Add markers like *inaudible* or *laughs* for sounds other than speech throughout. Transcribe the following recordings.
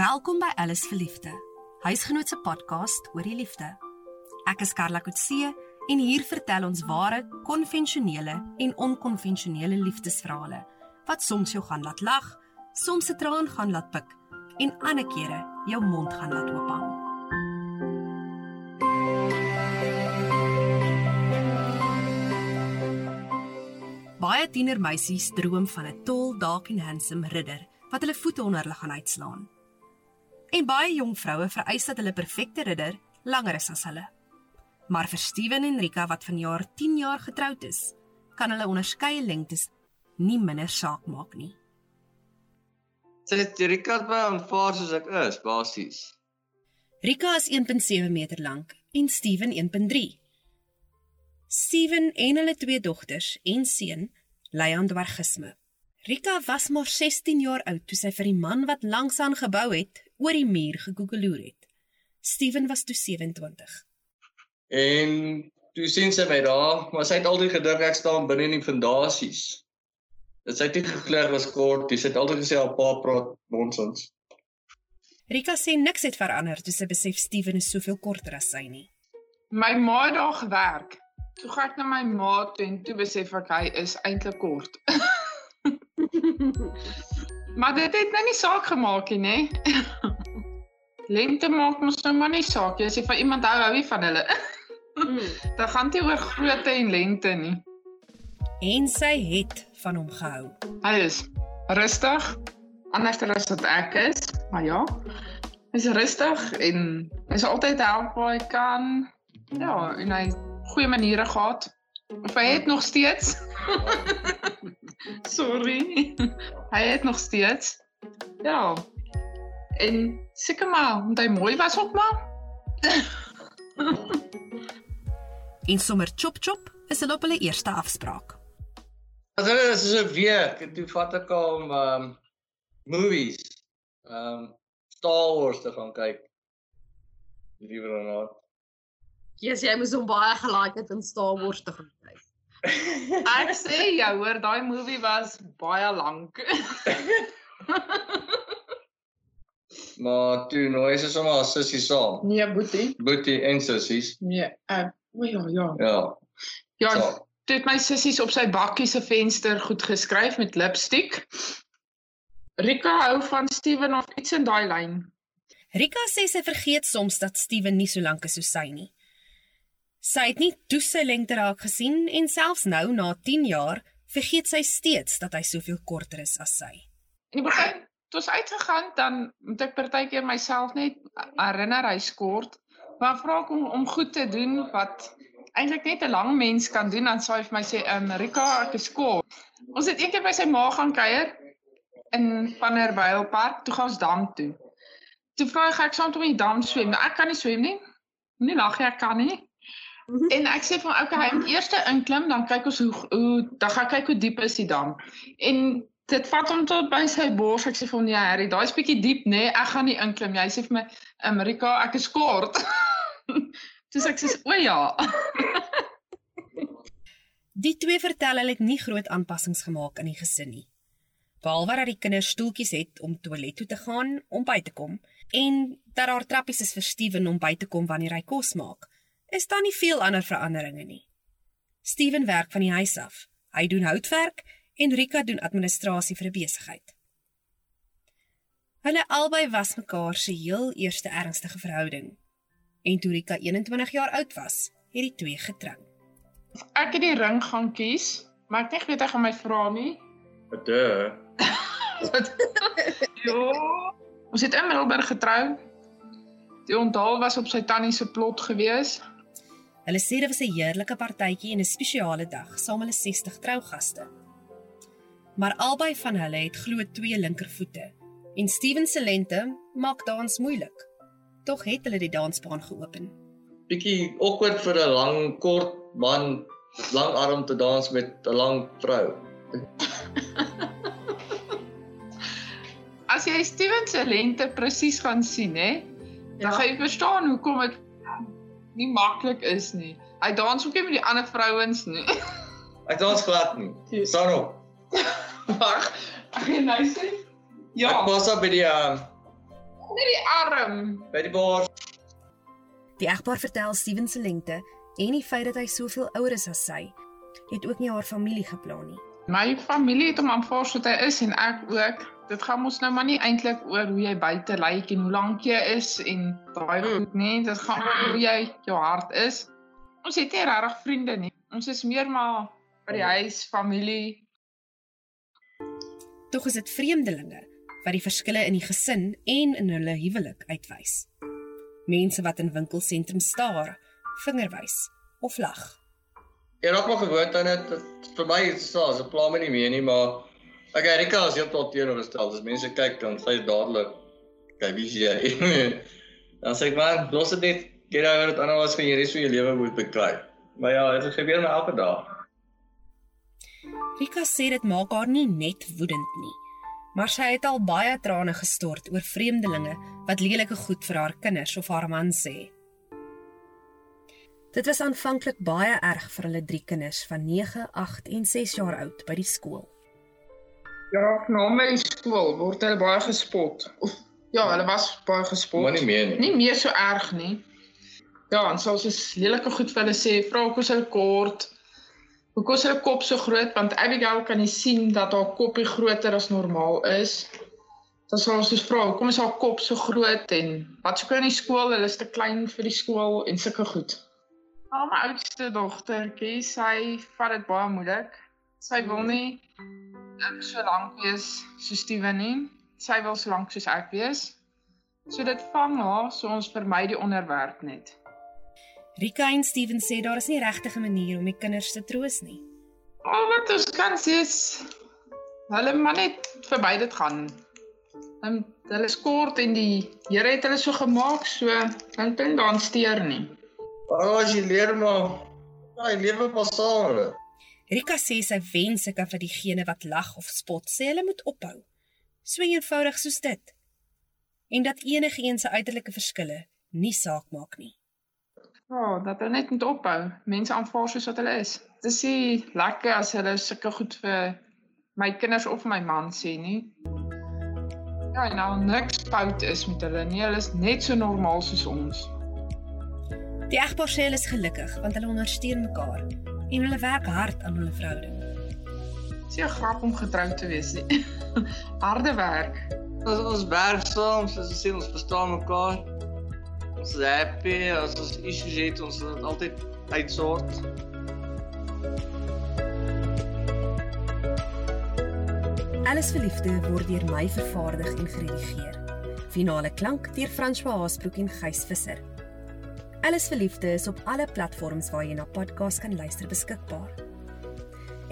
Welkom by Alles vir Liefde. Huisgenoot se podcast oor die liefde. Ek is Karla Kotse en hier vertel ons ware, konvensionele en onkonvensionele liefdesverhale wat soms jou gaan laat lag, soms 'n traan gaan laat pik en ander kere jou mond gaan laat oophang. Baie tienermeisies droom van 'n tall, dark en handsome ridder wat hulle voete onder hulle gaan uitslaan. En baie jong vroue vereis dat hulle perfekte ridder langer is as hulle. Maar vir Steven en Rika wat vanjaar 10 jaar getroud is, kan hulle onderskeie lengtes nie minder saak maak nie. Sit Rika by aanvaar soos ek is, basies. Rika is 1.7 meter lank en Steven 1.3. Steven en hulle twee dogters en seun ly aan dwargisme. Rika was maar 16 jaar oud toe sy vir die man wat langs aan gebou het oor die muur gegoogleoer het. Steven was toe 27. En toe sien sy my daar, maar sy het altyd gedink ek staan binne in die fondasies. Dit sy het nie geglo was kort, sy het altyd gesê haar pa praat nonsens. Rika sê niks het verander toe sy besef Steven is soveel korter as sy nie. My ma het daar gewerk. Toe gaan ek na my ma toe en toe besef ek hy is eintlik kort. *laughs* maar dit het nou nie saak gemaak nie, nê? *laughs* Lengte maak mos nou maar nie saak nie. As jy van iemand hou, hou jy van hulle. *laughs* Dan gaan dit oor grootte en lengte nie. En sy het van hom gehou. Hy is rustig, anders as wat ek is, maar ja. Hy's rustig en hy's altyd help waar hy kan. Ja, en hy goeie maniere gehad. Of hy het nog steeds. *laughs* *laughs* Sorry. Hy het nog steeds. Ja. En seker maar, want hy mooi was ook maar. *laughs* en sommer chop chop is hulle op hulle eerste afspraak. As hulle is so 'n week toe vat ek hom um movies. Um Star Wars te gaan kyk. Liewer dan not. Jesus, jy moes hom baie gelaat het in Star Wars te gaan. Ek sê jou, hoor, daai movie was baie lank. *laughs* maar toe nou is dit sommer as sussie saam. Nee, boetie. Boetie en sissies. Nee, uh, o ja, ja. Ja. Ja, toe het my sissies op sy bakkie se venster goed geskryf met lipstick. Rika hou van Steven of iets in daai lyn. Rika sê sy vergeet soms dat Steven nie so lank is soos sy nie. Sy het nie toe sy lengte raak gesien en selfs nou na 10 jaar vergeet sy steeds dat hy soveel korter is as sy. In die begin, toe ons uitgegaan, dan moet ek partykeer myself net herinner hy skort, maar vra ek om om goed te doen wat eintlik net 'n lang mens kan doen, dan sê hy vir my sê, "Um Rika, ek is kort." Ons het eendag by sy ma gaan kuier in Vanderbijlpark, toe gaan ons dam toe. Toe vra hy, "Gaan ek saam met hom die dam swem?" Nou, ek kan nie swem nie. Nie lag jy, ek kan nie. En ek sê van okay, hy moet eers inklim, dan kyk ons hoe hoe dan gaan kyk hoe diep is die dam. En dit vat hom tot by sy bors. Ek sê hom nee, Harry, daai is bietjie diep, nê? Nee, ek gaan nie inklim nie. Hy sê vir my, "Amerika, ek is kort." *laughs* Dis ek sê, "O ja." *laughs* die twee vertel hulle het nie groot aanpassings gemaak in die gesin nie. Behalwe dat die kinders stoeltjies het om toilet toe te gaan, om by te kom en dat daar trappies is vir Steven om by te kom wanneer hy kos maak is daar nie veel ander veranderinge nie. Steven werk van die huis af. Hy doen houtwerk en Rika doen administrasie vir 'n besigheid. Hulle albei was mekaar se heel eerste ernstige verhouding. En toe Rika 21 jaar oud was, het die twee getrou. Ek het die ring gaan kies, maar ek net weet hy gaan my vra nie. Duh. *laughs* ja. Ons het in Middelburg getrou. Die onthaal was op sy tannie se plot gewees. Hulle sê dit was 'n heerlike partytjie en 'n spesiale dag saam hulle 60 trougaste. Maar albei van hulle het glo twee linkervoete en Steven se lente maak dans moeilik. Tog het hulle die dansbaan geopen. Bietjie awkward vir 'n lang kort man, lang arm te dans met 'n lang vrou. As jy Steven se lente presies gaan sien, hè, dan ja. gaan jy verstaan hoekom dit nie maklik is nie. Hy dans ook nie met die ander vrouens nie. *laughs* Ek dans glad nie. Staan op. *laughs* Wag. Ek nou sê. Ja. Ek was op by die uh Net die arm. by die bors. Die egpaar vertel Steven se lengte en die feit dat hy soveel ouer is as sy, het ook nie haar familie geplan nie. My familie het hom aanvaar soos hy is en ek ook. Dit gaan mos nou maar nie eintlik oor hoe jy buite lyk en hoe lank jy is en daai Hmm. goed nie. Dit gaan oor hoe jy jou hart is. Ons het nie regtig vriende nie. Ons is meer maar by die huis, familie. Tog is dit vreemdelinge wat die verskille in die gesin en in hulle huwelik uitwys. Mense wat in winkelsentrums staar, vingerwys of lag. Jy raak maar gewoond aan dit. Vir my is dit so, pla my nie meer nie, maar okay, Rika is heeltemal teenoorgestel. As mense kyk dan sê hy dadelik, "Kyk, wie is jy?" *laughs* dan sê ek, "Man, los dit net. Get over dit anders gaan jy res van jou lewe moet bekry." Maar ja, dit gebeur my elke dag. Rika sê dit maak haar nie net woedend nie, maar sy het al baie trane gestort oor vreemdelinge wat lelike goed vir haar kinders of haar man sê. Dit was aanvanklik baie erg vir hulle drie kinders van 9, 8 en 6 jaar oud by die skool. Ja, na my skool word hulle baie gespot. Of ja, hulle was baie gespot. Maar nie meer nie. nie meer so erg nie. Ja, en soos is lelike goed vir hulle sê, vra hoekom hulle kort? Hoekom is hulle kop so groot? Want Abigail kan nie sien dat haar kopie groter as normaal is. Dan sal ons dus vra, hoekom is haar kop so groot en wat soek hy in die skool? Hulle is te klein vir die skool en sulke goed. Al my oudste dogtertjie, sy vat dit baie moeilik. Sy wil nie ek so lank wees soos Steven nie. Sy wil so lank soos ek wees. So dit vang haar, so ons vermy die onderwerp net. Rika en Steven sê daar is nie regtig 'n manier om die kinders te troos nie. Al wat ons kan sê is hulle maar net verby dit gaan. En hulle is kort en die Here het hulle so gemaak so dan kan dan steur nie. Maar as jy leer maar, ja, jy lewe pas saam. Rika sê sy wens ek kan vir diegene wat lag of spot sê hulle moet ophou. So eenvoudig soos dit. En dat enige een se uiterlike verskille nie saak maak nie. Ja, dat hulle net moet ophou. Mense aanvaar soos wat hulle is. Dit is nie lekker as hulle sulke goed vir my kinders of my man sê nie. Ja, nou niks fout is met hulle nie. Hulle is net so normaal soos ons. Die egpaar sê hulle is gelukkig want hulle ondersteun mekaar en hulle werk hard aan hulle verhouding. Dit is 'n grap om getroud te wees nie. *laughs* Harde werk. Ons ons werk saam, soos ons sê ons verstaan mekaar. Ons is happy, as ons issues het, ons dit altyd uitsort. Alles vir liefde word deur my vervaardig en geredigeer. Finale klank deur François Haasbroek en Gys Visser. Alles vir liefde is op alle platforms waar jy na podcast kan luister beskikbaar.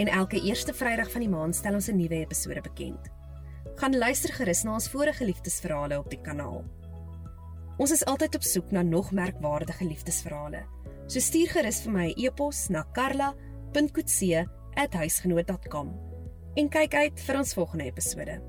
En elke eerste Vrydag van die maand stel ons 'n nuwe episode bekend. Gaan luister gerus na ons vorige liefdesverhale op die kanaal. Ons is altyd op soek na nog merkwaardige liefdesverhale. So stuur gerus vir my 'n e-pos na karla.coetzee@huisgenoot.com en kyk uit vir ons volgende episode.